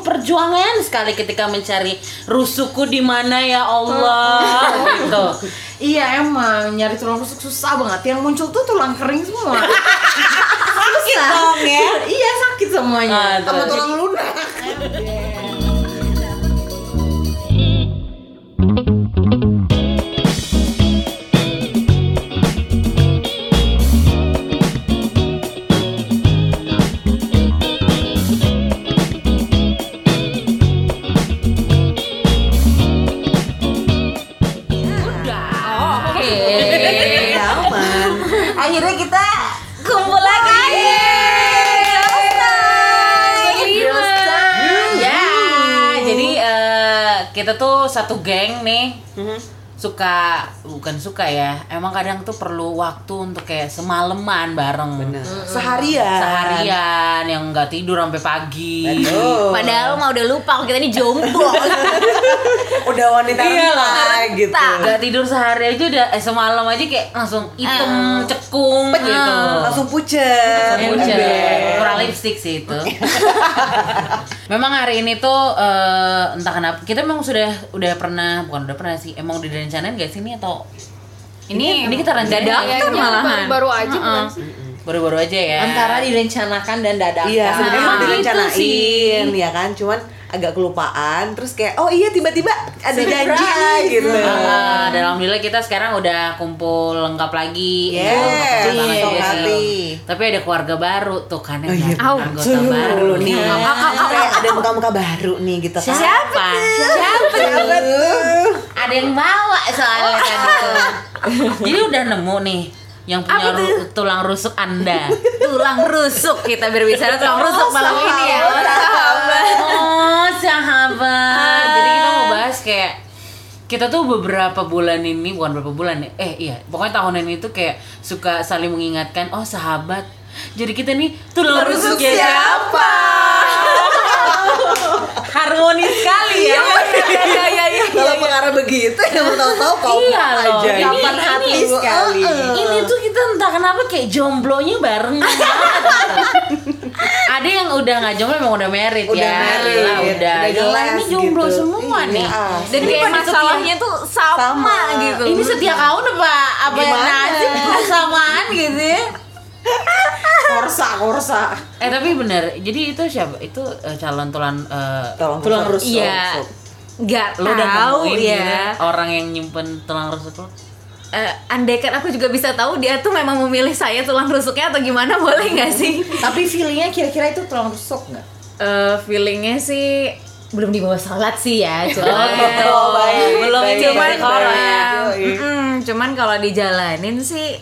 penuh perjuangan sekali ketika mencari rusukku di mana ya Allah gitu. Iya emang nyari tulang rusuk susah banget. Yang muncul tuh tulang kering semua. Sakit dong ya. iya sakit semuanya. Ah, Sama tulang lunak. Satu geng nih. Suka bukan suka ya. Emang kadang tuh perlu waktu untuk kayak semalaman bareng. Benar. Seharian. Seharian yang nggak tidur sampai pagi. Betul. Padahal mah udah lupa kalau kita ini jomblo. Udah wanita Iya lah. gitu. Nggak tidur sehari aja udah eh, semalam aja kayak langsung hitam Eh. cekung gitu. Langsung pucet. Langsung pucet. Kurang lipstick sih itu. memang hari ini tuh eh, entah kenapa kita memang sudah udah pernah bukan udah pernah sih emang udah direncanain gak sih ini atau ini ini kita rencanain dadakan ya? kan malahan. baru aja bukan sih baru-baru aja ya. Antara direncanakan dan dadakan. Iya, sebenarnya gitu direncanain ya kan, cuman agak kelupaan terus kayak oh iya tiba-tiba ada janji gitu. Ah, dan alhamdulillah kita sekarang udah kumpul lengkap lagi. Yes, Lengkap banget sok juga sih. hati. Tapi ada keluarga baru tuh kan Oh iya, anggota baru nih. nih. Kayak ada muka-muka baru nih gitu kan. Siapa? Siapa? Siapa tuh? Ada yang bawa soalnya kan itu. Jadi udah nemu nih yang punya ru- tulang rusuk Anda. tulang rusuk kita berbicara tulang rusuk malam ini ya. Oh, sahabat. Jadi kita mau bahas kayak kita tuh beberapa bulan ini bukan beberapa bulan ya. Eh iya, pokoknya tahun ini tuh kayak suka saling mengingatkan, oh sahabat. Jadi kita nih tulang rusuknya siapa? Harmonis sekali ya. Iya iya iya. Kalau begitu yang tahu-tahu kau Iya loh. aja. Ini- Kapan hati ini- sekali. Ini tuh kita entah kenapa kayak jomblonya bareng. Ada yang udah nggak jomblo emang udah married Udah ya. married, udah. udah Gila, jelas ini jomblo gitu. semua Iya, nih. Dan kayak masalahnya tuh sama, Sama. gitu. Ini setia kawan apa apa yang nasib kesamaan gitu ya? korsa korsa. Eh tapi bener, jadi itu siapa? Itu eh, calon tulang eh, Tulang tulang rusuk. Iya. Gak Lu udah tahu nemuin ya. orang yang nyimpen tulang rusuk lu? Eh, andaikan aku juga bisa tahu dia tuh memang memilih saya tulang rusuknya atau gimana boleh nggak sih? Tapi feelingnya kira-kira itu tulang rusuk nggak? Eh, feelingnya sih belum dibawa sholat sih ya, cuma Oh, baik, Belum baik, cuman baik, kalau cuman kalau dijalanin sih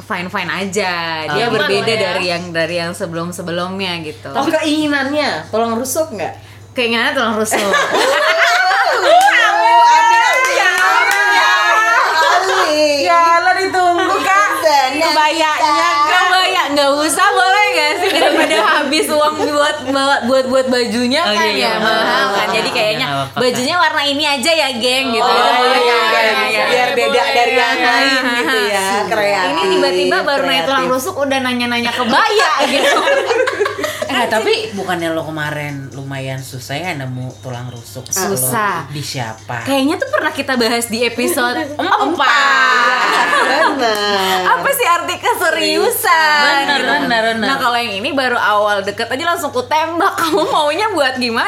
fine fine aja dia Aman berbeda ya. dari yang dari yang sebelum sebelumnya gitu Oh keinginannya tulang rusuk nggak? keinginannya tulang rusuk Ya, habis uang buat buat buat bajunya Oh, kan iya, iya. ya mahal kan? Jadi kayaknya nggak apa-apa, bajunya warna ini aja ya geng gitu. Oh, Ya, iya, ya, iya, ya, ya. biar beda dari yang Iya. lain gitu ya. Kreatif. ini tiba-tiba baru naik tulang rusuk udah nanya-nanya kebaya gitu. Eh, tapi bukannya lo kemarin lumayan susah ya nemu tulang rusuk? Susah. Lo Di siapa? kayaknya tuh pernah kita bahas di episode Empat. Benar. apa sih arti keseriusan Bener, gitu. bener, bener. nah kalau yang ini baru awal deket aja langsung ku tembak kamu maunya buat gimana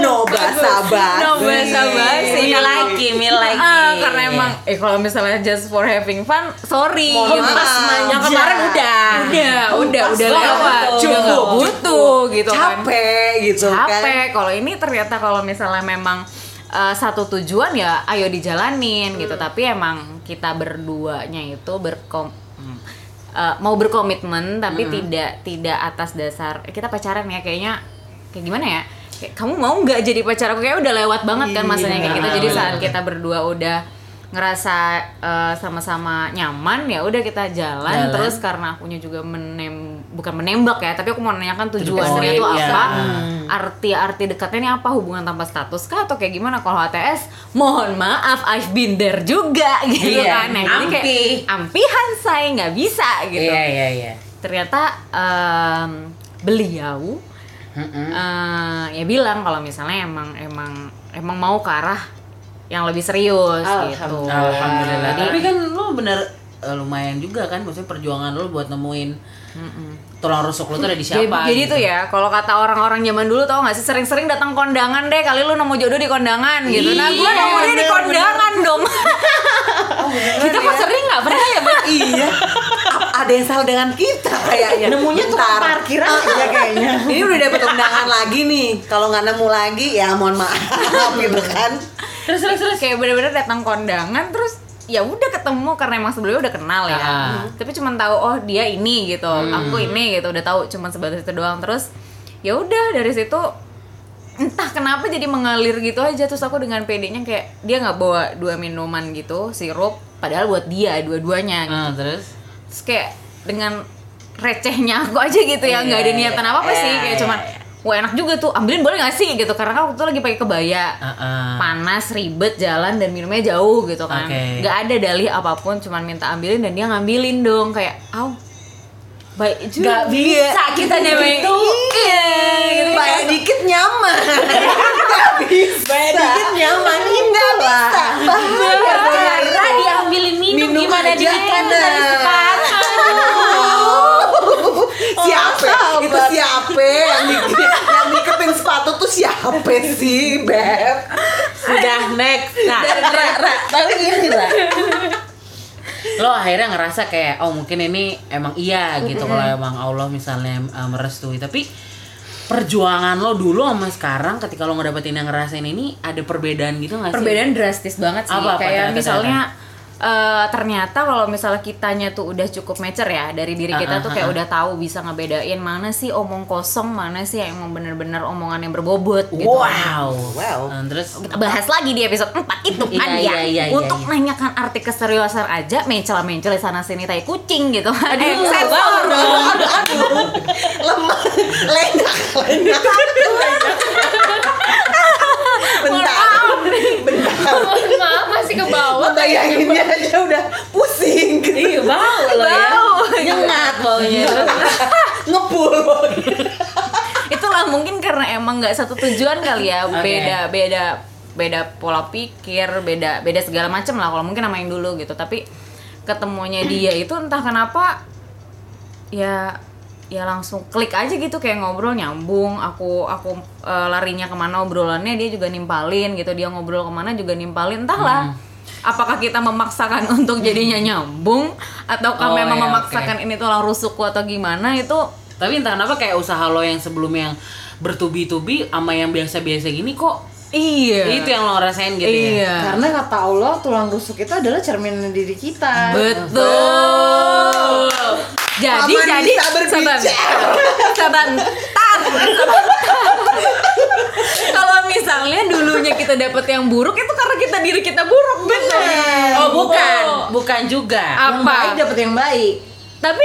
No basa-basi. No basa-basi. Me like it, me like Ah, it. karena emang eh kalau misalnya just for having fun, sorry. Mohon Gitu. maaf. Yang kemarin udah. Udah, udah, udah banget lewat. Udah nggak butuh gitu kan. Capek gitu kan. Capek. Kalau ini ternyata kalau misalnya memang uh, satu tujuan ya ayo dijalanin gitu. Tapi emang kita berduanya itu berkom hmm, uh, mau berkomitmen tapi tidak tidak atas dasar eh, kita pacaran ya kayaknya kayak gimana ya kayak kamu mau nggak jadi pacar aku kayak udah lewat banget kan masanya kayak gitu jadi saat kita berdua udah ngerasa uh, sama-sama nyaman ya udah kita jalan, Jalan. terus karena akunya juga menem bukan menembak ya tapi aku mau nanyakan tujuannya Oh, itu iya. apa? Arti-arti dekatnya ini apa? Hubungan tanpa status kah? Atau kayak gimana? Kalau HTS mohon maaf I've been there juga gitu Iya, kan. Nah, jadi kayak ampi. ampihan saya nggak bisa gitu. Iya, iya, iya. ternyata em, beliau eh, ya bilang kalau misalnya emang emang emang mau ke arah yang lebih serius gitu. Alhamdulillah. Jadi- Tapi kan lu bener eh, lumayan juga kan maksudnya perjuangan lu buat nemuin tulang rusuk lu tuh ada di Jadi, siapa. jadi gitu. tuh ya, kalau kata orang-orang zaman dulu tau gak sih sering-sering datang kondangan deh, kali lu nemu jodoh di kondangan gitu. Nah, gue Iya, nemunya di bener, kondangan dong. Kita kok sering nggak pernah ya, Bang? Iya. Ada yang salah dengan kita kayaknya. Nemunya tukang Bentar. parkir aja kayaknya. Ini udah dapet undangan lagi nih. Kalau nggak nemu lagi ya mohon maaf gitu kan. Terus terus terus. Kayak bener-bener datang kondangan terus ya udah ketemu karena emang sebelumnya udah kenal ya. Ah. Tapi cuma tahu oh dia ini gitu, aku ini gitu, udah tahu cuma sebatas itu doang. Terus ya udah dari situ entah kenapa jadi mengalir gitu aja terus aku dengan PD-nya kayak dia nggak bawa dua minuman gitu sirup padahal buat dia dua-duanya gitu. Ah, terus terus kayak dengan recehnya aku aja gitu ya nggak ada niatan apa apa sih kayak cuman wah enak juga tuh ambilin boleh gak sih gitu karena kan waktu itu lagi pakai kebaya Ah, ah. panas ribet jalan dan minumnya jauh gitu kan nggak ada dalih apa pun cuman minta ambilin dan dia ngambilin dong kayak au baik juga Nggak bisa kita namanya gitu. iya gitu. Bayar dikit nyaman. Nggak bisa. Bayar dikit nyaman Nggak lah. Diambilin minum, Minum gimana dia bener. siapa? Itu siapa yang di, yang diketin sepatu tuh siapa sih, Beb? Sudah next. Nah, Ra, Ra, tapi gini lah. Lo akhirnya ngerasa kayak oh mungkin ini emang iya gitu kalau emang Allah misalnya uh, merestui tapi perjuangan lo dulu sama sekarang ketika lo ngedapetin yang ngerasain ini ada perbedaan gitu gak sih? perbedaan drastis banget sih Apa-apa kayak misalnya eh, ternyata kalau misalnya kitanya tuh udah cukup mature ya dari diri kita Ah, tuh ah, kayak ah. udah tahu bisa ngebedain mana sih omong kosong mana sih yang emang bener-bener omongan yang berbobot gitu Wow. Wow. Nah, terus kita bahas lagi di episode 4 itu kan Iya, ya iya, iya, iya, untuk iya. nanyakan arti keseriusan aja mencela-mencela sana sini tai kucing gitu kan eh, Aduh, sensor dong. Aduh, aduh. Lemah. Lenak, lenak. Bentar. Bentar. Maaf masih ke bawah Bayanginnya aja udah pusing. Iya bau lo ya. Bau. Nyengat baunya. Ngepul. itulah mungkin karena emang nggak satu tujuan kali ya Oke. beda beda beda pola pikir beda beda segala macam lah kalau mungkin sama yang dulu gitu tapi ketemunya dia itu entah kenapa ya ya langsung klik aja gitu kayak ngobrol nyambung. Aku aku eh, larinya ke mana obrolannya dia juga nimpalin gitu. Dia ngobrol ke mana juga nimpalin. Entahlah apakah kita memaksakan untuk jadinya nyambung? Ataukah Oh, memang ya, memaksakan ini tulang rusukku atau gimana? Itu Tapi entah kenapa kayak usaha lo yang sebelumnya yang bertubi-tubi sama yang biasa-biasa gini kok iya. itu yang lo ngerasain gitu ya. iya. Karena kata Allah tulang rusuk itu adalah cerminan diri kita. Betul. Jadi Paman jadi berbicara. sebentar. Kalau misalnya dulunya kita dapet yang buruk itu karena kita diri kita buruk bener. Oh bukan, bukan juga. Yang baik Apa? dapat yang baik. Tapi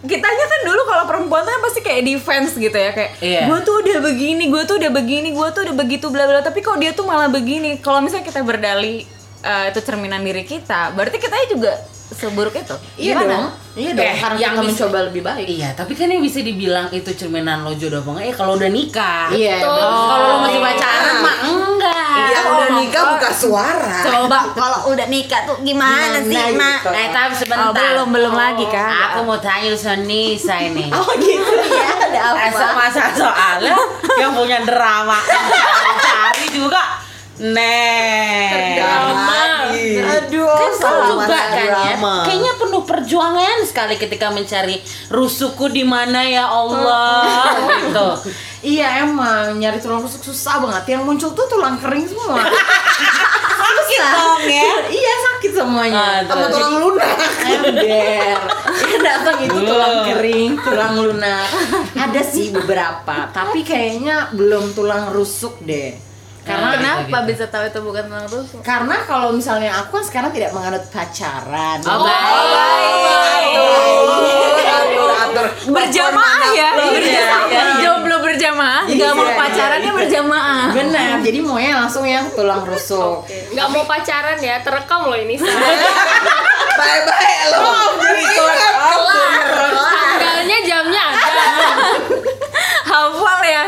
kitanya kan dulu kalau perempuan tuh kan pasti kayak defense gitu ya kayak Iya. gue tuh udah begini, gue tuh udah begini, gue tuh udah begitu bla bla. Tapi kok dia tuh malah begini. Kalau misalnya kita berdali eh, itu cerminan diri kita, berarti kita juga seburuk itu. Iya Gimana? dong. Iya dong. Eh, karena yang kita bisa- mencoba lebih baik. Iya, tapi kan yang bisa dibilang itu cerminan lo jodoh apa enggak? Eh kalau udah nikah. Iya. Kalau lo masih pacaran mah enggak. Yang udah nikah buka suara. Coba kalau udah nikah tuh gimana, sih, Gimana Mak? gitu? Eh tapi sebentar. Oh, belum belum lagi kan? Aku mau tanya sama Nisa ini. Oh gitu ya. Ada apa? Masa soalnya yang punya drama cari juga Nih. Lagi. Aduh, Kan salah seru juga kan ya. drama. Kayaknya penuh perjuangan sekali ketika mencari rusuku di mana ya Allah gitu. Iya emang nyari tulang rusuk susah banget. Yang muncul tuh tulang kering semua. sakit dong ya. Iya sakit semuanya. Sama tulang lunak. Ember. Ya datang itu tulang kering, tulang lunak. Ada sih beberapa, tapi kayaknya belum tulang rusuk deh. Karena Kenapa gitu. bisa tahu itu bukan tulang rusuk? karena kalau misalnya aku kan sekarang tidak menganut pacaran. Oh, baik. Atur, atur. Berjamaah ya, Iya, berjamaah. iya. Jomblo berjamaah, nggak mau Iya, pacarannya berjamaah. Benar, jadi maunya langsung yang tulang rusuk. nggak mau pacaran ya terekam loh ini Bye-bye lo. Ingat, tanggalnya jamnya ada Hafal ya.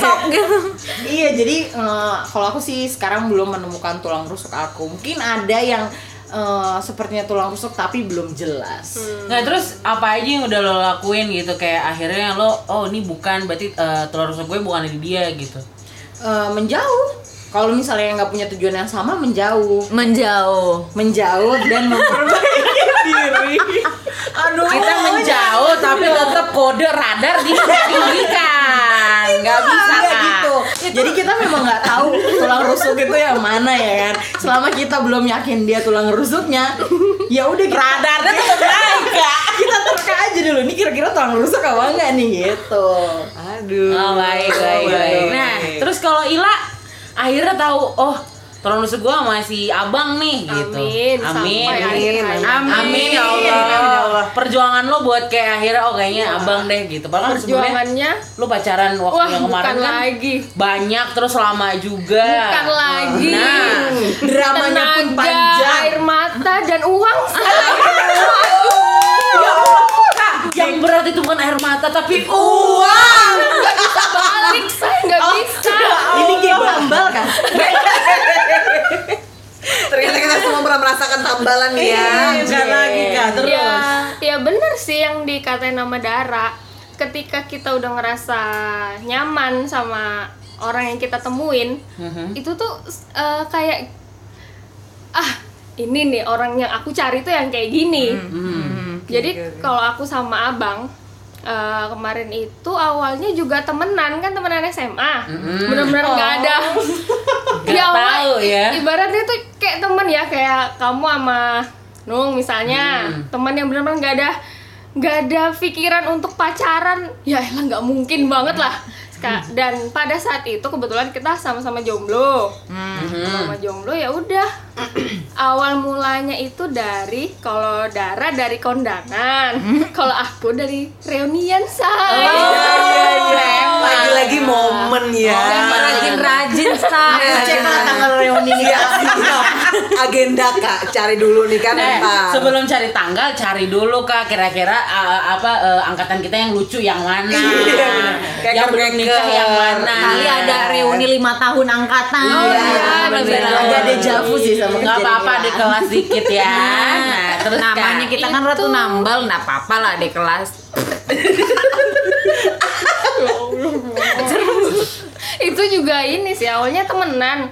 Rusuk gitu. Iya, jadi eh, kalau aku sih sekarang belum menemukan tulang rusuk aku. Mungkin ada yang eh, sepertinya tulang rusuk tapi belum jelas. Nah terus apa aja yang udah lo lakuin gitu kayak akhirnya lo oh ini bukan berarti eh, telur rusuk gue bukan dari dia gitu. Eh, menjauh. Kalau misalnya nggak punya tujuan yang sama, menjauh, Menjauh. menjauh dan memperbaiki diri. Aduh, Kita menjauh tapi tetap kode radar ditinggikan. Nggak bisa Iya, kak. gitu. Jadi kita memang nggak tahu tulang rusuk itu yang mana ya kan. Selama kita belum yakin dia tulang rusuknya, ya udah kita, Radarnya tetap naik kak. kita terka aja dulu. Ini kira-kira tulang rusuk apa enggak nih gitu. Aduh. Oh baik baik baik. Nah terus kalau Ila akhirnya tahu oh telur rusuk gue sama si abang nih gitu. Amin, Amin. sampai akhir hayat. Amin ya Allah. Perjuangan lo buat kayak akhirnya oh kayaknya abang deh gitu. Padahal kan sebenarnya Perjuangannya lu pacaran waktu Wah, yang kemarin bukan kan lagi. banyak terus lama juga. Bukan lagi. Nah, Dramanya pun Tenaga, panjang. air mata dan uang yang berat itu bukan air mata tapi uang. balik saya nggak bisa Ini game tambal kan? Ternyata kita semua pernah merasakan tambalan ya. Iya, lagi kak. Terus. ya ya bener sih yang dikatain nama Dara ketika kita udah ngerasa nyaman sama orang yang kita temuin itu tuh eh, kayak ah ini nih orang yang aku cari tuh yang kayak gini. Jadi kalau aku sama abang eh, kemarin itu awalnya juga temenan kan temenan SMA bener-bener nggak ada. Nggak tahu ya. ibaratnya tuh kayak temen ya kayak kamu sama Nung misalnya. Teman yang benar-benar nggak ada nggak ada pikiran untuk pacaran. Ya elah nggak mungkin banget lah. Ka- dan pada saat itu kebetulan kita sama-sama jomblo. Sama jomblo ya udah awal mulanya itu dari kalau Dara dari kondangan kalau aku dari reunian say Lagi-lagi momen ya. Rajin-rajin start. Cek lah tanggal reuni ini. Siap, siap. Agenda kak, cari dulu nih kan Eh, ntar. sebelum cari tanggal, cari dulu kak kira-kira uh, apa uh, angkatan kita yang lucu yang mana, Iya. Kayak yang belum nikah yang mana. Kali ada reuni lima tahun angkatan. Oh, Iya, iya, bener. Agak dejavu sih sama nggak apa-apa di kelas dikit ya. Nah, terus Namanya Kak. kita kan ratu nambal, nggak apa-apa lah di kelas. itu juga ini sih awalnya temenan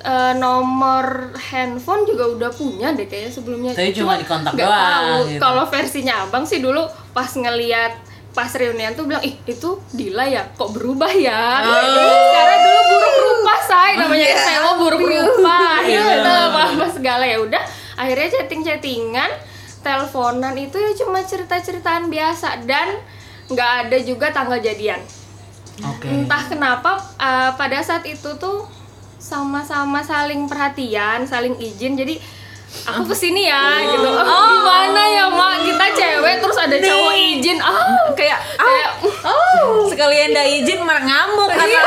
Eh, nomor handphone juga udah punya deh kayaknya sebelumnya Tapi cuma di kontak doang, tahu. gitu. kalau versinya abang sih dulu pas ngeliat pas reunian tuh bilang ih itu Dila ya? Kok berubah ya? Karena dulu buruk rupa say. Namanya yeah. buruk rupa. Ya udah apa apa segala. Ya udah akhirnya chatting chattingan teleponan itu ya cuma cerita ceritaan biasa dan nggak ada juga tanggal jadian. Oke. entah kenapa uh, pada saat itu tuh sama-sama saling perhatian, saling izin. Jadi aku ke sini ya gitu. Oh, gimana ya mak kita cewek terus ada cowok izin. Ah Kayak, kayak oh, sekalian ndak izin malah ngamuk karena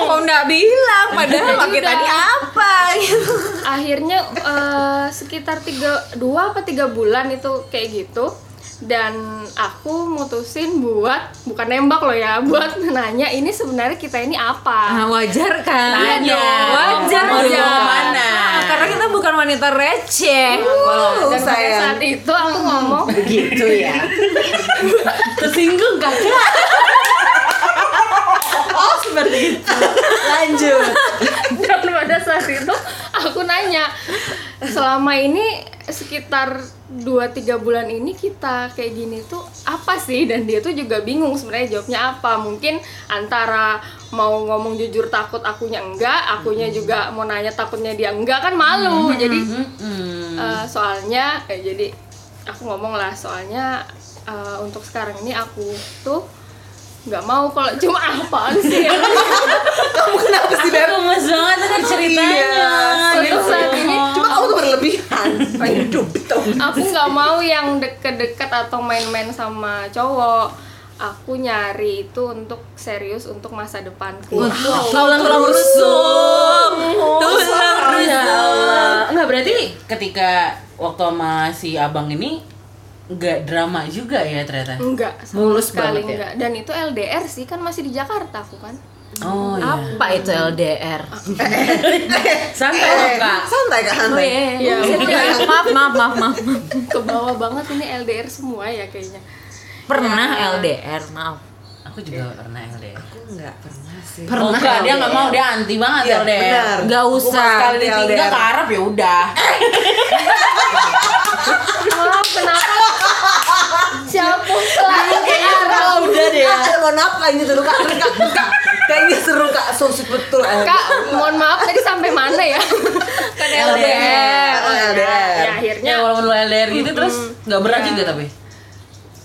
kok nggak bilang padahal Iya pakai juga. tadi apa gitu. akhirnya eh, sekitar tiga dua apa tiga bulan itu kayak gitu dan aku mutusin buat bukan nembak loh ya buat nanya ini sebenarnya kita ini apa Ah, wajar kan? Tanya. Wajar Mau aja. dibawa ke mana? Ah, Karena kita bukan wanita receh. dan pada sayang. saat itu aku ngomong Begitu ya. Tersinggung gak kak? Oh seperti itu. Lanjut. dan pada saat itu aku nanya selama ini sekitar 2-3 bulan ini kita kayak gini tuh apa sih dan dia tuh juga bingung sebenarnya jawabnya apa mungkin antara mau ngomong jujur takut akunya enggak akunya juga mau nanya takutnya dia enggak kan malu jadi Hmm. eh, soalnya eh, jadi aku ngomong lah soalnya eh, untuk sekarang ini aku tuh nggak mau kalau cuma apaan sih Kamu kenapa sih Beb? Gemes banget kan ceritanya. untuk saat ini Cuma kamu tuh berlebihan. Pengen dubit tau. aku nggak mau yang deket-deket atau main-main sama cowok aku nyari itu untuk serius untuk masa depanku Tulang rusuk. Tulang rusuk. Enggak berarti ketika waktu sama si abang ini nggak drama juga ya ternyata. enggak Mulus sekali banget ya? enggak dan itu LDR sih kan masih di Jakarta aku kan Oh iya. Apa itu LDR? Santai dong, Kak. Santai kak Oh santai. iya, Iya, iya. maaf, maaf, maaf, maaf. ke bawah banget ini LDR semua ya kayaknya Pernah LDR, maaf. Aku juga pernah LDR. Aku nggak pernah sih. Oh, enggak, dia nggak mau, dia anti banget Iya, LDR. benar. Nggak Aku usah. Sekali anti ditinggal ke Arab ya udah. maaf kenapa siapa kayaknya Ah, udah deh. Kayaknya seru kak. Kak, kak. Kayaknya seru kak. So sweet betul. eh. kak mohon maaf tadi sampai mana ya kan LDR Oh, LDR. ya akhirnya Ya walaupun lu LDR gitu terus nggak berat Iya. juga tapi.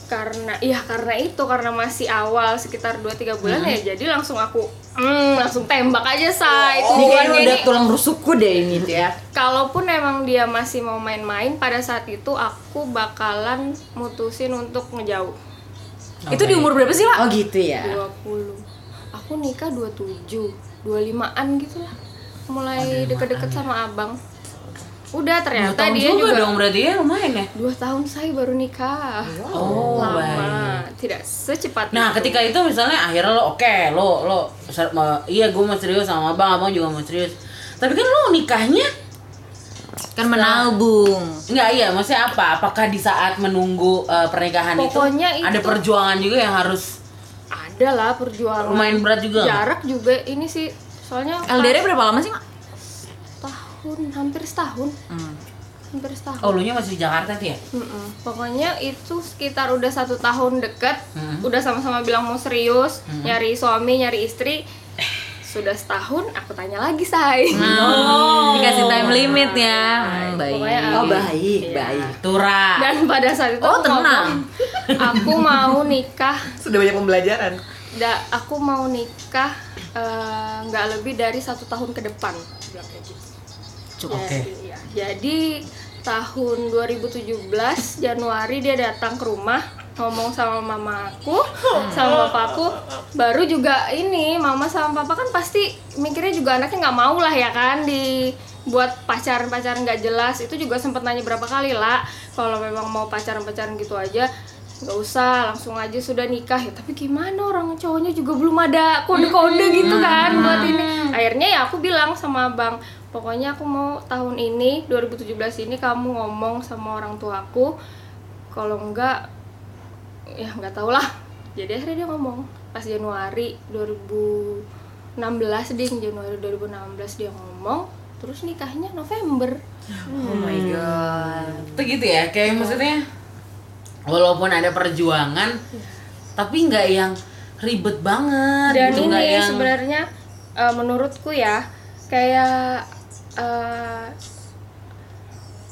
karena iya karena itu karena masih awal sekitar 2-3 bulan ya jadi langsung aku hmm, langsung tembak aja say Ini kayaknya tujuannya udah ini tulang rusukku deh ini tuh ya. kalaupun emang dia masih mau main-main pada saat itu aku bakalan mutusin untuk ngejauh Itu di umur berapa sih, Lah? Oh gitu ya. 20 aku nikah 27 25an gitu lah mulai deket-deket sama abang udah Dua ternyata tahun dia juga, juga, dong berarti ya lumayan ya. dua tahun saya baru nikah Oh, lama baik. tidak secepat Nah, itu. ketika itu misalnya akhirnya lo oke, lo lo ma- iya gue mau serius sama abang, abang juga mau serius. Tapi kan lo nikahnya Kan menabung. Enggak iya, maksudnya apa? Apakah di saat menunggu eh, pernikahan Pokoknya itu ada itu- perjuangan juga yang harus ada lah perjuangan lumayan berat juga? jarak juga ini sih soalnya LDR berapa lama sih, Mak? tahun hampir setahun hampir setahun Oh, lu nya masih di Jakarta tuh ya? Mm-mm. Pokoknya itu sekitar udah satu tahun deket, Hmm. udah sama-sama bilang mau serius, nyari suami, nyari istri. Sudah setahun, aku tanya lagi say. Oh, dikasih time limit ya. Hmm, baik. Pokoknya, Oh um, baik, iya. baik. Tura. Dan pada saat itu Oh, aku tenang. ngomong, aku mau nikah, Sudah banyak pembelajaran. Da, aku mau nikah eh, nggak lebih dari satu tahun ke depan. Bilang kayak gitu. Oke. Jadi, ya. Jadi tahun 2017 Januari dia datang ke rumah ngomong sama mamaku sama papaku baru juga ini mama sama papa kan pasti mikirnya juga anaknya nggak mau lah ya kan dibuat pacaran pacaran nggak jelas itu juga sempat nanya berapa kali lah kalau memang mau pacaran pacaran gitu aja nggak usah langsung aja sudah nikah. Ya tapi gimana orang cowoknya juga belum ada kode-kode gitu kan buat ini. Akhirnya ya aku bilang sama bang pokoknya aku mau tahun ini 2017 ini kamu ngomong sama orang tuaku. Kalau enggak ya nggak tau lah jadi akhirnya dia ngomong pas Januari 2016 ding Januari 2016 dia ngomong terus nikahnya November. Oh my god. Itu gitu ya, kayak maksudnya walaupun ada perjuangan tapi nggak yang ribet banget dan gitu, ini yang sebenarnya eh, menurutku ya kayak eh,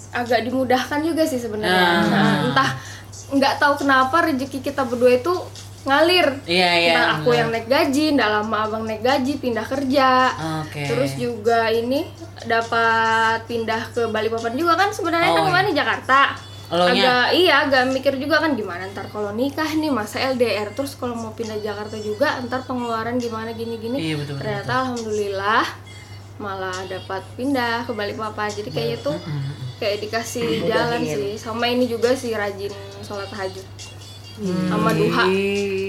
agak dimudahkan juga sih sebenarnya. Ah. Nah, entah nggak tahu kenapa rezeki kita berdua itu ngalir. Iya, iya, Entah aku yang naik gaji nggak lama abang naik gaji pindah kerja. Oke. terus juga ini dapat pindah ke Balikpapan juga kan sebenarnya Oh, kan kemarin di Jakarta Elonya? agak iya agak mikir juga kan gimana ntar kalau nikah nih masa LDR terus kalau mau pindah Jakarta juga ntar pengeluaran gimana gini gini. Iya, betul, betul, ternyata alhamdulillah malah dapat pindah ke Balikpapan jadi kayaknya tuh kayak dikasih jalan sih. Sama ini juga sih rajin sholat tahajud. Sama duha.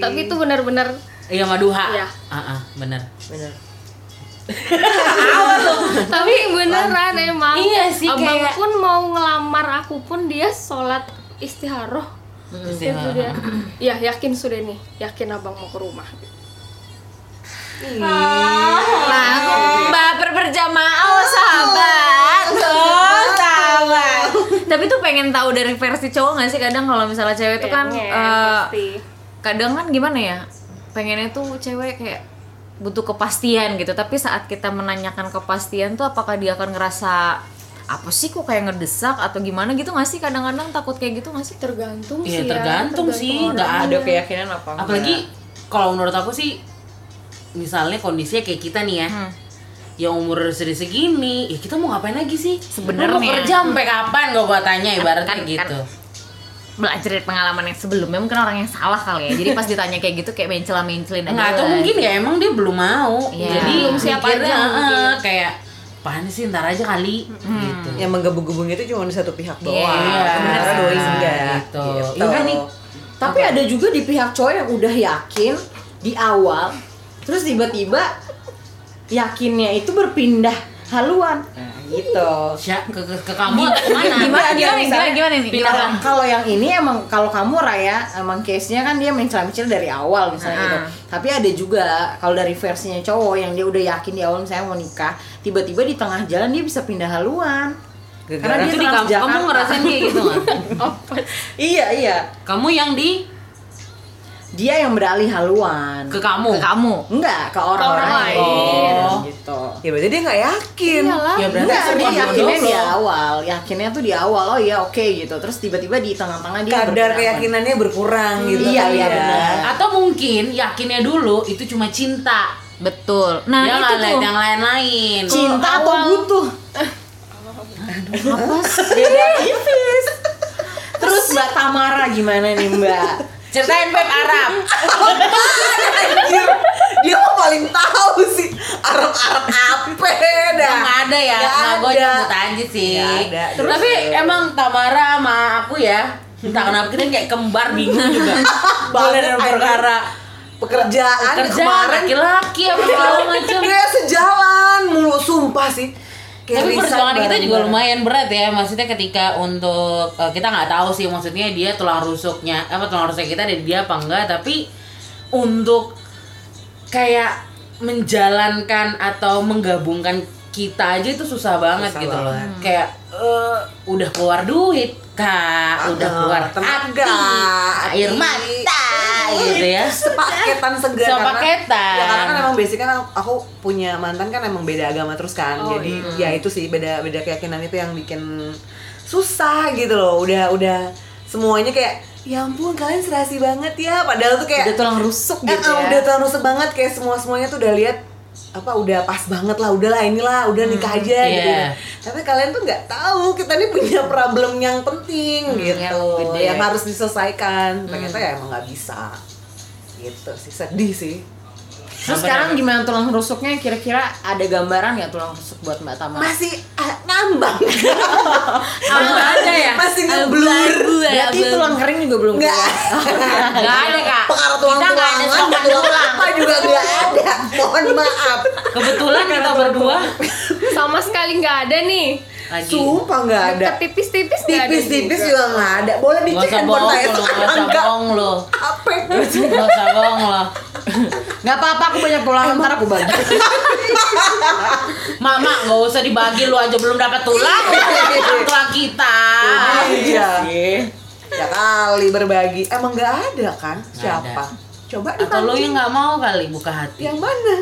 Tapi itu benar-benar Iya Maduha. Iya. Ah, ah, bener. Bener. tapi beneran emang Iya sih, abang kayak- pun mau ngelamar aku pun dia sholat istiharoh itu dia- dia ya yakin sudah nih yakin abang mau ke rumah Langsung baper berjamaah oh sahabat. Oh sahabat. Tapi tuh pengen tahu dari versi cowok gak sih kadang kalau misalnya cewek tuh kan eh, pasti. kadang kan gimana ya? Pengennya tuh cewek kayak butuh kepastian gitu. Tapi saat kita menanyakan kepastian tuh apakah dia akan ngerasa apa sih kok kayak ngedesak atau gimana gitu gak sih kadang-kadang takut kayak gitu gak sih tergantung Iya sih ya, tergantung sih, tergantung nggak ada. Ada keyakinan apa? enggak? Apalagi kalau menurut aku sih, misalnya kondisinya kayak kita nih ya, Hmm. yang umur sudah segini, ya kita mau ngapain lagi sih? Sebenarnya. Mau kerja sampai kapan? Gak gua tanya ibaratnya Kan- kan- gitu. Belajar dari pengalaman yang sebelumnya mungkin orang yang salah kali ya jadi pas ditanya kayak gitu kayak mencela mencelin aja Nggak, atau mungkin ya emang dia belum mau. Iya. Jadi Belum siap aja eh, kayak apaan sih ntar aja kali gitu. Yang menggebu-gebung itu cuma di satu pihak doang. Iya, Sementara doi enggak. Gitu. Gitu. Iya kan nih. Tapi ada juga di pihak cowok yang udah yakin di awal terus tiba-tiba yakinnya itu berpindah haluan nah, gitu Sya, ke, ke, ke kamu ke mana? Gimana, gimana, misalnya gimana, gimana nih? pindah Kalau- yang ini emang kalau kamu Raya emang case-nya kan dia mencela-mencela dari awal misalnya gitu. Ah. Tapi ada juga kalau dari versinya cowok yang dia udah yakin di awal misalnya mau nikah, tiba-tiba di tengah jalan dia bisa pindah haluan. Karena dia Itu di kamu, kamu ngerasain kayak gitu nggak? Iya, iya. Kamu yang di Dia yang beralih haluan. ke kamu. Ke kamu. Enggak, ke orang, Ke orang lain. lain. Oh. gitu. Ya berarti dia nggak yakin. Iyalah. Ya berarti Enggak, dia yakinnya di awal, yakinnya tuh di awal, oh iya oke gitu. Terus tiba-tiba di tengah-tengah dia Kadar keyakinannya berkurang gitu. Iya, iya, ya. benar. Atau mungkin yakinnya dulu itu cuma cinta. Betul. Nah, Dia itu tuh. yang lain-lain. Cinta atau awal- butuh? Apa sih? Beda tipis. Terus Mbak Tamara gimana nih Mbak? Ceritain Beb Arab. Anjir, dia mah paling tahu sih Arab-Arab apa dah. Nggak ada ya, Nggak nggak gue ada. nyebut aja sih. Ada. Terus, Tapi emang Tamara sama aku ya, entah kenapa kita kayak kembar bingung juga. Boleh perkara pekerjaan kerja kemarin laki-laki apa segala macam. kayak sejalan mulu sumpah sih. Kayak Tapi perjuangan kita juga lumayan berat ya. Maksudnya ketika untuk eh, kita nggak tahu sih maksudnya dia tulang rusuknya apa tulang rusuk kita dari dia apa enggak, tapi untuk kayak menjalankan atau menggabungkan kita aja itu susah banget Susah gitu loh. Kayak eh, udah keluar duit, Kak, udah Ah, keluar tenaga, hati, air mata gitu ya. sepaketan segar Sepaketan. karena, ya, karena kan emang basic kan aku, aku punya mantan kan emang beda agama terus kan Oh, jadi ya itu sih beda beda keyakinan itu yang bikin susah gitu loh udah udah semuanya kayak ya ampun kalian serasi banget ya padahal tuh kayak Udah tulang rusuk Eh, gitu eh, ya. udah tulang rusuk banget kayak semua semuanya tuh udah lihat apa udah pas banget lah udahlah inilah udah nikah aja gitu. Iya. tapi kalian tuh nggak tahu kita ini punya problem yang penting gitu. yang yang harus diselesaikan. Ternyata ya emang nggak bisa. Gitu sih sedih sih Terus sekarang gimana tulang rusuknya? Kira-kira ada gambaran nggak tulang rusuk buat Mbak Tamara? masih ah, ngambang ada ya? masih ngeblur Berarti tulang kering juga belum nggak keluar. Nggak ada kak. pengaruh tulang Kita nggak ada tulang tulang. apa juga nggak ada mohon maaf Kebetulan kita berdua Sama sekali nggak ada nih. Lagi. sumpah nggak ada tipis-tipis nggak ada tipis-tipis juga. nggak ada boleh Gak dicek handphone saya gak sekarang nggak bohong lo. apa Gak usah bohong lo. Nggak apa-apa, aku banyak tulang ntar aku bagi. Mama gak usah dibagi lu aja belum dapat tulang. Tulang kita. iya ya kali berbagi emang nggak ada kan siapa coba Atau lu dipancing. yang gak mau kali buka hati. yang mana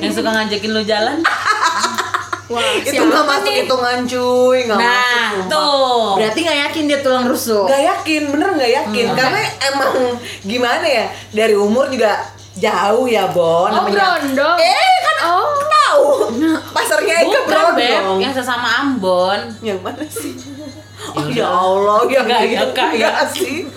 Yang suka ngajakin lu jalan. Wah, itu nggak masuk nih? hitungan cuy nggak Nah, masuk sumpah. tuh. Berarti nggak yakin dia tulang rusuk. nggak yakin bener nggak yakin karena emang gimana ya dari umur juga jauh ya Bon Oh, namanya berondong. eh kan Oh. tahu pasarnya Eka Bukan Beb, Brondong yang sesama Ambon. yang mana sih Oh Ya ya udah. Allah, ya Enggak, ya, Kak, ya. sih.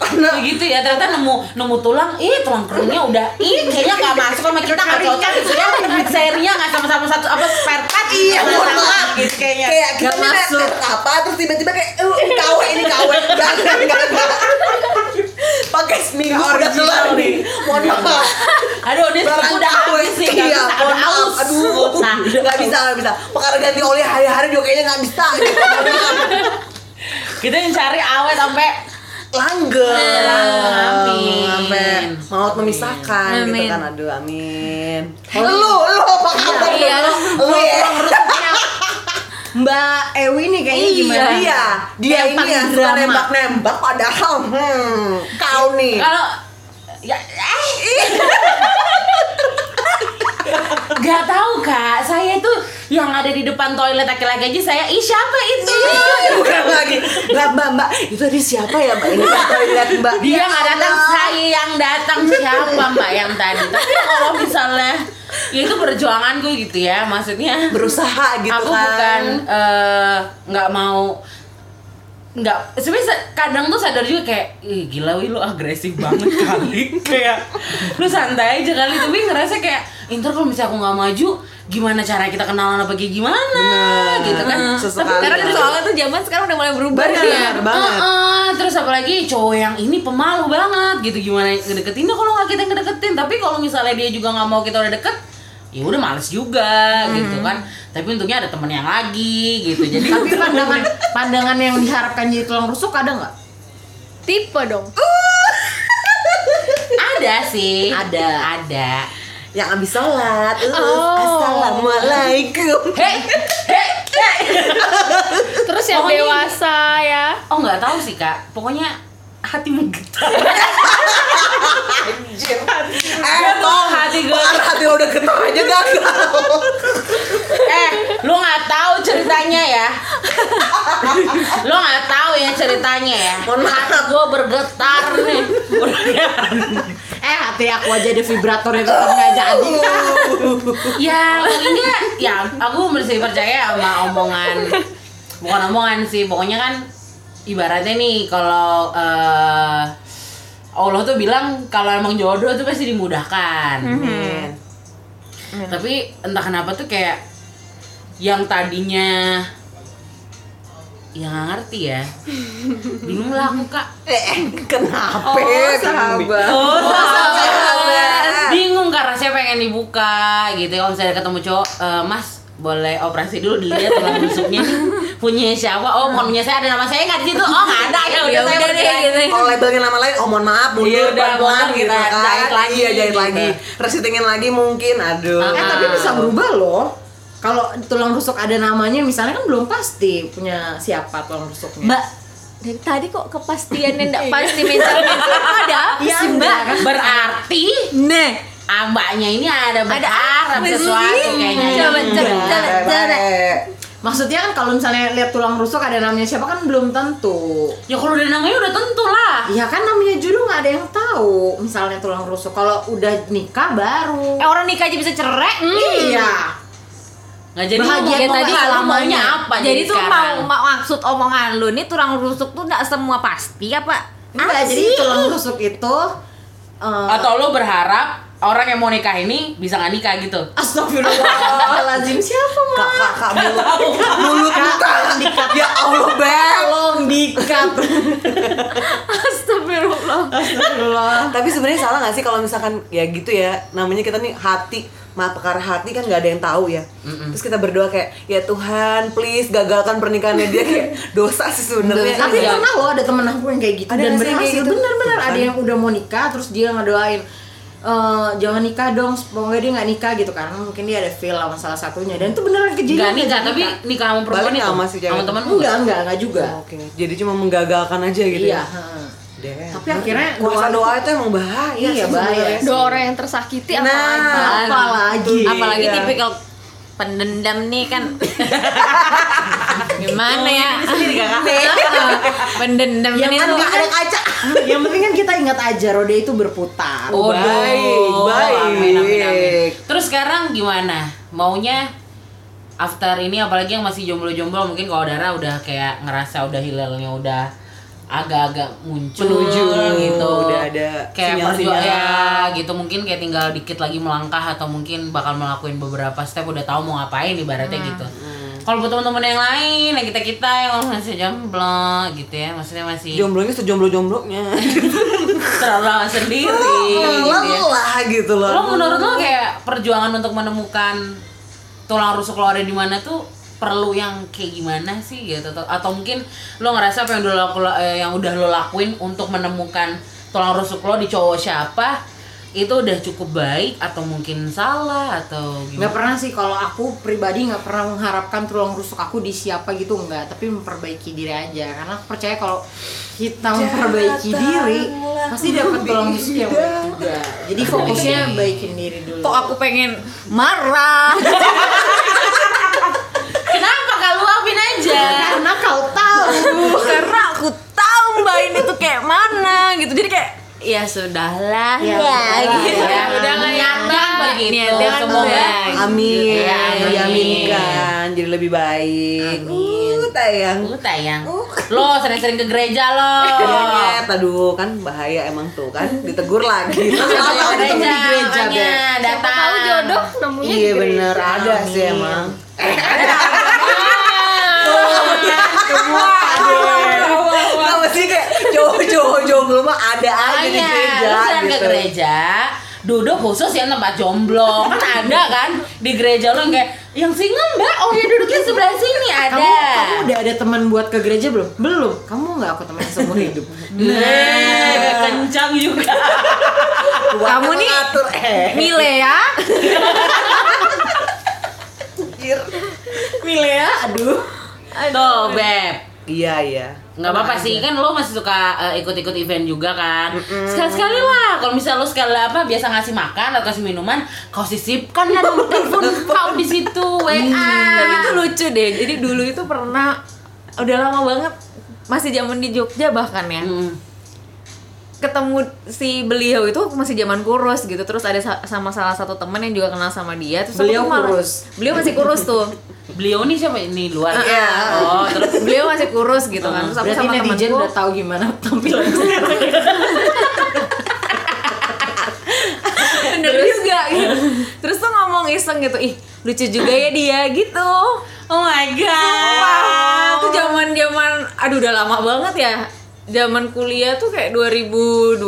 Karena Begitu ya, ternyata nemu nemu tulang, ih tulang keringnya udah, ih kayaknya nggak masuk sama kita nggak cocok gitu ya. Serinya nggak sama-sama satu apa spare part. Iya, mohon maaf. gitu kayaknya. kayak kita nih masuk. apa terus tiba-tiba kayak eh ini kawe ini kawe enggak enggak pakai seminggu udah kelar nih mohon maaf Aduh, ini udah sih, nggak iya, bisa ada aus. aduh Nah, nggak bisa nggak bisa perkara ganti oli hari-hari juga kayaknya nggak bisa gitu. kita yang cari awet sampai langgeng Amin. sampai maut memisahkan gitu Amin. kan aduh amin lu lu apa kabar Iya, lu lu ya Mbak Ewi nih kayaknya Iya. gimana? Iya, dia Yang ini yang suka nembak-nembak padahal hmm, kau nih. kalau ya eh Gak tahu kak, saya itu yang ada di depan toilet laki-laki aja saya, ih siapa itu? Bukan lagi. Mbak, mbak, mbak, itu tadi siapa ya mbak? Ini kan toilet mbak. Dia nggak datang, saya yang datang siapa mbak yang tadi? Tapi kalau misalnya, ya itu perjuanganku gitu ya, maksudnya Berusaha gitu aku kan. bukan eh, nggak mau nggak sebenarnya kadang tuh sadar juga kayak Ih, gila wih lu agresif banget kali kayak lu santai aja kali tapi ngerasa kayak inter kalau misalnya aku nggak maju gimana cara kita kenalan apa kayak gimana gitu kan Sesekali. Karena kan soalnya tuh zaman sekarang udah mulai berubah Bener, ya. banget. Heeh, terus apalagi cowok yang ini pemalu banget gitu gimana ngedeketinnya kalau nggak kita ngedeketin tapi kalau misalnya dia juga nggak mau kita udah deket ya udah males juga gitu kan tapi untungnya ada temen yang lagi gitu jadi Tapi pandangan pandangan yang diharapkan jadi tulang rusuk ada nggak? Tipe dong. ada sih Ada. ada Yang abis sholat, uh, Oh. assalamualaikum. hei hei hei Terus yang Pokoknya- dewasa ya. oh nggak tahu sih kak pokoknya hatimu getar Eh, Tom, hati gue. hati lo udah getar aja gagal. eh lu nggak tahu ceritanya ya? Lu nggak tahu ya ceritanya ya? Mohon maaf. gue bergetar nih. Eh hati aku aja ada vibratornya tetap nggak jadi. ya pokoknya ya aku masih percaya sama omongan. Bukan omongan sih pokoknya kan ibaratnya nih kalau eh, Allah tuh bilang kalau emang jodoh tuh pasti dimudahkan Men. tapi entah kenapa tuh kayak yang tadinya ya nggak ngerti ya bingung lah aku kak Eh, kenapa? Oh, sahabat. Oh, sahabat. bingung kak rasanya pengen dibuka gitu kalau misalnya ketemu cowok "Eh, mas boleh operasi dulu dilihat tulang rusuknya nih punya siapa oh bukan punya saya ada nama saya nggak di situ oh nggak ada ya udah Ya saya udah deh lagi." gitu. Kalau labelnya nama lain, oh mohon maaf, mundur Iya, udah, pelan-pelan mundur, gitu kita kan. jahit lagi, Iya, jahit gitu. lagi. Resitingin lagi mungkin, aduh. Eh tapi bisa berubah loh. Kalau tulang rusuk ada namanya misalnya kan belum pasti punya siapa tulang rusuknya. Mbak, dari tadi kok kepastiannya enggak pasti mental-mental ada apa Iya, sih, Mbak? berarti Nih, ambaknya ini ada ada berharap apa sesuatu kayaknya Coba, Iya. coba, coba, coba. Maksudnya kan kalau misalnya lihat tulang rusuk ada namanya siapa kan belum tentu. ya kalau udah namanya udah tentu lah Ya kan namanya jodoh nggak ada yang tahu. Misalnya tulang rusuk kalau udah nikah baru. Eh orang nikah aja bisa cerai. Iya. nggak jadi Bahagia mau tadi nggak selamanya. apa jadi tuh sekarang? mau, mau maksud omongan lu nih tulang rusuk tuh enggak semua pasti apa? Enggak, jadi tulang rusuk itu eh, atau lo berharap orang yang mau nikah ini bisa nggak nikah gitu Astagfirullahaladzim siapa mah? Kak, kak, mulut, mulut buka. Ya Allah, Bang. Tolong dikat. Astagfirullah. Astagfirullah. Tapi sebenarnya salah nggak sih kalau misalkan ya gitu ya, namanya kita nih hati, maaf perkara hati kan nggak ada yang tahu ya. Terus kita berdoa kayak, ya Tuhan, please gagalkan pernikahannya dia kayak dosa sih sebenarnya. Tapi Iya. pernah loh ada temen aku yang kayak gitu Ada dan yang berhasil. kayak gitu? Ada kan. yang udah mau nikah terus dia ngedoain eh jangan nikah dong, semoga dia nggak nikah gitu karena mungkin dia ada feel sama salah satunya dan itu beneran kejadian. nggak nikah tapi nikah sama perempuan Balik itu sama si cewek sama itu. temen enggak enggak enggak juga. Oke, jadi cuma menggagalkan aja gitu Iya. ya. heeh. Damn. Tapi akhirnya kuasa doa doa itu emang bahaya. Iya, sih bahaya. Dua orang yang tersakiti Nah. apalagi. Apalagi. Apalagi Iya. tipikal pendendam nih kan. Gimana ya? pendendam Yang ini kan nggak ada kaca. Yang penting kan kita ingat aja roda itu berputar. Oh, baik, baik. Amin, amin, amin. Terus sekarang gimana? Maunya after ini apalagi yang masih jomblo-jomblo mungkin kalau Dara udah kayak ngerasa udah hilalnya udah agak-agak muncul Menuju, gitu. udah ada kayak perjuangan ya gitu mungkin kayak tinggal dikit lagi melangkah atau mungkin bakal melakuin beberapa step udah tahu mau ngapain ibaratnya gitu. Kalau buat teman-teman yang lain, yang kita-kita yang masih jomblo gitu ya, maksudnya masih Jomblonya sejomblo-jomblonya. terlalu sendiri gitu ya. Lelah gitu loh. Lo menurut lo kayak perjuangan untuk menemukan tulang rusuk lo ada di mana tuh perlu yang kayak gimana sih gitu. Atau, atau mungkin lo ngerasa apa yang udah lo eh, yang udah lo lakuin untuk menemukan tulang rusuk lo di cowok siapa itu udah cukup baik atau mungkin salah atau nggak gimana? pernah sih kalau aku pribadi nggak pernah mengharapkan tulang rusuk aku di siapa gitu nggak. Tapi memperbaiki diri aja karena aku percaya kalau kita memperbaiki diri pasti dapat tulang rusuk yang baik juga. Jadi fokusnya baikin diri dulu. Kok aku pengen marah. Aja? karena kau tahu Karena aku tahu Mbak ini tuh kayak mana gitu. Jadi kayak ya sudahlah Ya, ya, gitu. ya. udah niatnya begitu. Niatnya kan Semoga. Amin, Ya, amin. diaminkan jadi lebih baik. Amin. tayang. Uh, tayang. Lo sering-sering ke gereja lo. Iya, Nyet. aduh kan bahaya emang tuh kan ditegur lagi. Terus Siapa tahu ketemu di gereja makanya datang. tahu jodoh nemunya Iya di gereja. bener ada sih emang. Nggak mesti kayak cowok-cowok jomblo mah ada aja di gereja ke gitu. gereja, duduk khusus yang tempat jomblo kan ada kan di gereja lo yang kayak yang single mbak oh ya duduknya sebelah sini ada Kamu, kamu udah ada teman buat ke gereja belum? Belum. Kamu nggak aku teman seumur hidup. Nah, kencang juga Kamu nih Mengatur eh. Mile ya. Milea, aduh. Tuh beb. Iya iya. nggak apa-apa sih kan lo masih suka eh, ikut-ikut event juga kan? Sekali-sekali lah kalau misal lo sekali apa biasa ngasih makan atau kasih minuman kau sisipkan lah nomor telepon kau di situ wa Tapi itu lucu deh Jadi dulu itu pernah Udah lama banget Masih zaman di Jogja bahkan ya. Hmm. Ketemu si beliau itu masih zaman kurus gitu. Terus ada sa- sama salah satu temen yang juga kenal sama dia. Terus aku Beliau malah- kurus? beliau masih kurus tuh. Beliau nih siapa? Ini luar Iya. oh terus? Beliau masih kurus gitu kan. Terus aku Berarti sama temanku udah tahu gimana tampilan bener juga gitu. terus tuh ngomong iseng gitu ih lucu juga ya dia gitu. Oh my god. Wah, itu zaman zaman aduh udah lama banget ya zaman kuliah tuh kayak 2012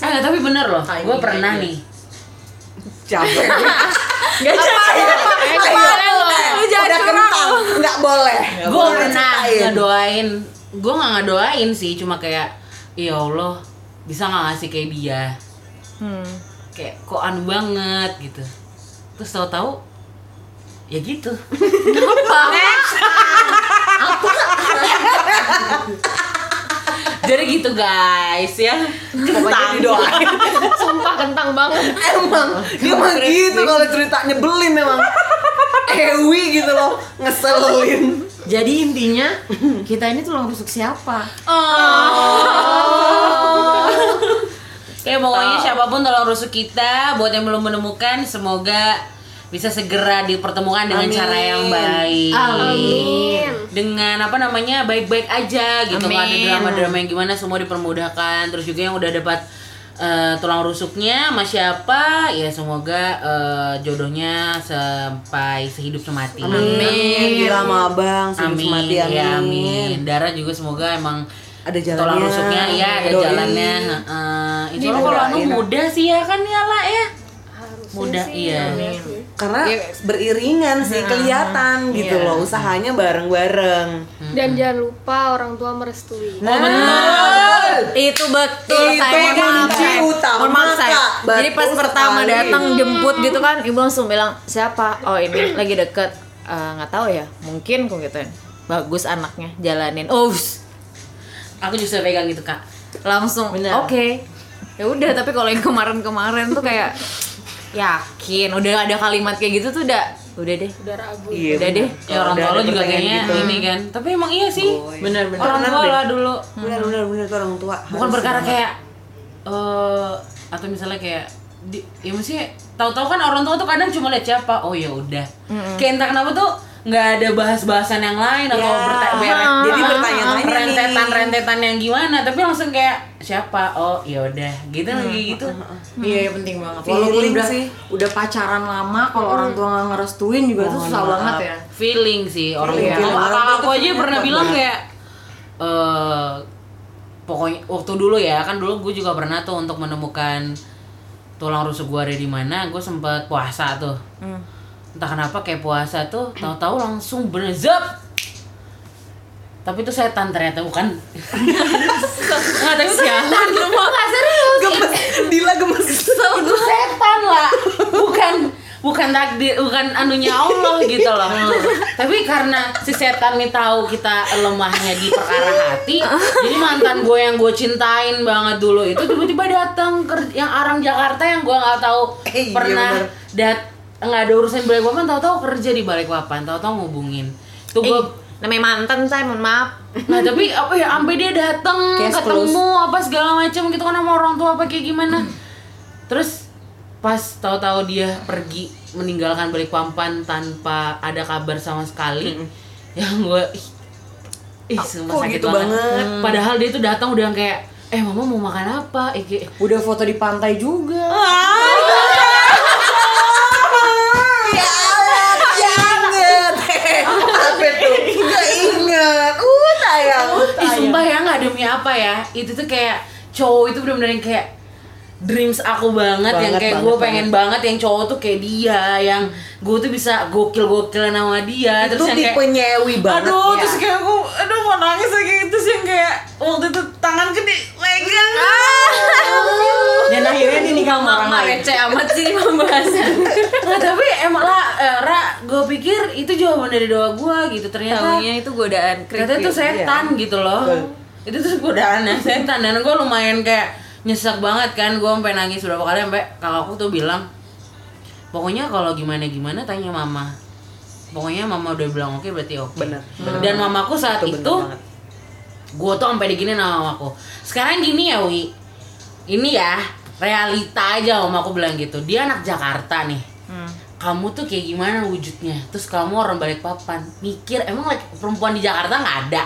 Eh, tapi bener loh, Timing gue pernah aja. nih. Capek. Gak boleh loh. lu jangan Udah curang. lu. nggak boleh. Gue pernah ngedoain. Gue gak ngedoain sih, cuma kayak Ya Allah, bisa gak ngasih kayak dia? Hmm. Kayak kok aneh banget gitu. Terus tahu-tahu Ya gitu Jadi gitu guys ya Pokoknya didoain. Sumpah kentang banget. Emang dia mah gitu kalau cerita nyebelin memang. Ewi gitu loh, ngeselin. Jadi intinya kita ini tulang rusuk siapa? Ya pokoknya siapa pun tolong rusuk kita Buat yang belum menemukan Semoga bisa segera dipertemukan dengan Amin. cara yang baik Amin. Dengan apa namanya baik-baik aja gitu ada Amin. drama-drama yang gimana semua dipermudahkan terus juga yang udah dapat eh, tulang rusuknya sama siapa ya semoga eh, jodohnya sampai sehidup semati Amin. Gila sama abang, amin amin. mati amin. ya amin Dara juga semoga emang Ada jalannya. tulang rusuknya ya ada Doain. jalannya heeh. insya Allah kalau anu mudah sih ya kan ya lah ya sih, iya. mudah Karena beriringan sih kelihatan gitu Iya. loh, usahanya bareng-bareng. Dan jangan lupa orang tua merestui. oh benar Itu betul Itu saya kunci saya. utama, Mohon maaf saya. Kak. Jadi pas Betul pertama datang jemput gitu kan, ibu langsung bilang siapa? Oh ini lagi deket. Eh, nggak tahu ya, mungkin kok gituin. Bagus anaknya, jalanin. Oh, aku juga pegang gitu kak langsung. Oke. Ya udah, tapi kalau yang kemarin-kemarin tuh kayak yakin, udah ada kalimat kayak gitu tuh udah udah deh. Udah ragu. Iya. Udah deh. ya orang tua lo juga kayaknya gitu. ini kan tapi emang iya sih Bener-bener. orang Bener tua deh. lah dulu Benar benar benar tuh orang tua. bukan perkara banget. kayak eh atau misalnya kayak di, ya maksudnya tahu-tahu kan orang tua tuh kadang cuma lihat siapa oh ya udah kayak entah kenapa tuh nggak ada bahas-bahasan yang lain atau Ya, berta- bere- jadi bertanya-tanya nih. rentetan rentetan yang gimana? Tapi langsung kayak siapa? Oh ya udah. Gitu lagi gitu. Iya, iya, penting banget. Feeling Walaupun udah sih. udah pacaran lama, kalau orang tua nggak ngerestuin juga itu susah banget ya. feeling sih orang tua. Orang tua kakak tuh aku aja pernah bilang kayak eh pokoknya waktu dulu ya kan dulu gue juga pernah tuh untuk menemukan tulang rusuk gue ada di mana gue sempet puasa tuh entah kenapa kayak puasa tuh tahu-tahu langsung bener zap tapi itu setan ternyata bukan? Nggak tapi itu setan nggak serius? Gemes, Dila gemes. itu setan lah. Bukan bukan takdir bukan anunya Allah gitu loh. Tapi karena si setan nih tahu kita lemahnya di perkara hati jadi mantan gue yang gue cintain banget dulu itu tiba-tiba datang ke yang arang Jakarta yang gue nggak tahu Eh, iya pernah bener. dat nggak ada urusan balik papan tahu-tahu kerja di balik papan tahu-tahu ngubungin tuh gue Eh, namanya mantan saya mohon maaf. Nah tapi apa ya sampai dia datang Case ketemu apa segala macam gitu kan sama orang tua apa kayak gimana. Terus pas tahu-tahu dia pergi meninggalkan balik papan tanpa ada kabar sama sekali. Yang gue ih, ih Kok sakit gitu banget. banget? padahal dia tuh datang udah yang kayak eh mama mau makan apa eh, kayak, Udah foto di pantai juga. Ya Allah, jangan. Apa tuh? Gak inget. Uh, sayang. Ih sumpah ya nggak demi apa ya Itu tuh kayak cowok itu bener-bener yang kayak dreams aku banget, yang Banget, kayak banget, gue pengen banget yang cowok tuh kayak dia yang gue tuh bisa gokil gokilan sama dia Itu terus yang kayak nyewi banget. aduh ya. terus kayak aku aduh mau nangis lagi terus yang kayak waktu itu tangan gede pegang Dan akhirnya dia nikah sama orang Mama lain. receh amat sih pembahasan. Nggak, tapi emang lah eh, Ra gue pikir itu jawaban dari doa gue gitu ternyata Taunya itu godaan ternyata itu setan gitu loh Betul. Itu tuh godaan yang setan dan gue lumayan kayak nyesek banget kan gue sampai nangis beberapa kali sampai kakakku tuh bilang pokoknya kalau gimana gimana tanya mama. Pokoknya mama udah bilang oke berarti oke. Bener, bener. dan mamaku saat Itu itu gue tuh sampai diginin sama mamaku. Sekarang gini ya wi. Ini ya realita aja mamaku bilang gitu. Dia anak Jakarta nih. Kamu tuh kayak gimana wujudnya? Terus kamu orang balik papan mikir emang laki- perempuan di Jakarta nggak ada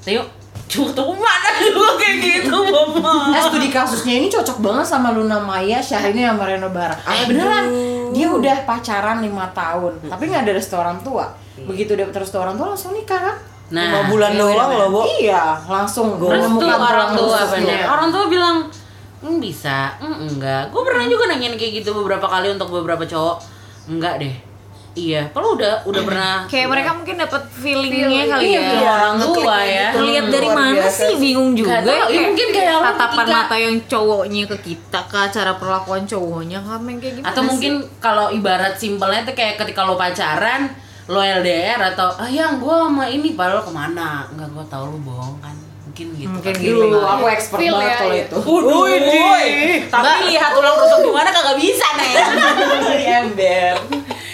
Tio cuma ketemu mana juga kayak gitu mama Eh, studi kasusnya ini cocok banget sama Luna Maya, Syahrini sama Reno Bara. Ah, beneran. Dia udah pacaran lima tahun, tapi nggak ada restoran tua. Begitu dapet restoran tua langsung nikah kan? nah Lima bulan iya doang loh, Bo. Iya, langsung Terus tuh menemukan orang tua bener orang tua bilang "Hmm, bisa "Hmm, enggak gue pernah juga nanyain kayak gitu beberapa kali untuk beberapa cowok enggak deh iya kalau udah udah pernah Kayak mereka mungkin dapat feelingnya kali iya, ya. feeling orang tua ya Lihat dari Luar mana biasa sih bingung juga. Tahu, ya Kayak mungkin kayak tatapan ketika- mata yang cowoknya ke kita, ke cara perlakuan cowoknya yang kayak gimana atau mungkin kalau ibarat simpelnya tuh kayak ketika lo pacaran lo LDR atau ah yang gue sama ini padahal ke mana enggak gue tahu lo bohong kan mungkin gitu Mungkin kan. gitu. Dulu aku expert Feel banget ya, kalau iya. itu. Wih, tapi lihat tulang rusuk di mana kagak bisa nih. Ember.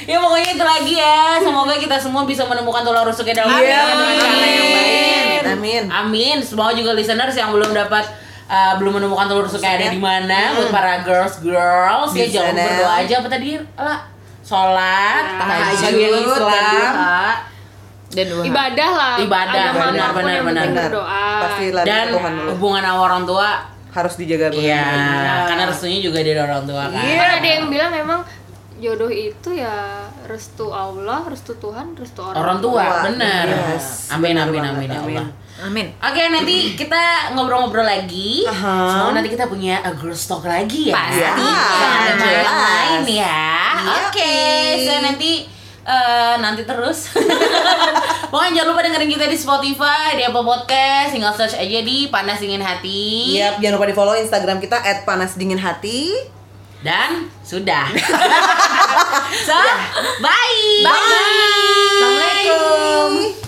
Ya pokoknya itu lagi ya. Semoga kita semua bisa menemukan tulang rusuknya dalam Iya, baik. amin. Amin. Amin. Semoga juga listeners yang belum dapat uh, belum menemukan tulang rusuknya ada di mana buat para girls girls ya jangan berdoa aja apa tadi lah sholat tahajud tahajud, Islam dan ibadah lah Ibadah, benar, benar, benar. Benar. berdoa Pasti lari dan ke Tuhan dulu. hubungan sama orang tua Harus dijaga banget. Iya, karena restunya juga dari orang tua kan. kan ada yang bilang memang jodoh itu ya restu Allah restu Tuhan restu orang, orang tua, Tua. bener. Yes, Amin benar amin amin ya amin. Allah. Amin. Oke nanti kita ngobrol-ngobrol lagi. Aha. Semoga nanti kita punya a girl talk lagi ya. Pasti. Ya, ada yang jelas. lain ya. Iya. Oke, so nanti eh, nanti terus. Pokoknya jangan lupa dengerin kita di Spotify, di Apple Podcast, tinggal search aja di Panas Dingin Hati. Yap, jangan lupa di follow Instagram kita @panasdinginhati. Dan sudah. so, bye. Bye. Assalamualaikum.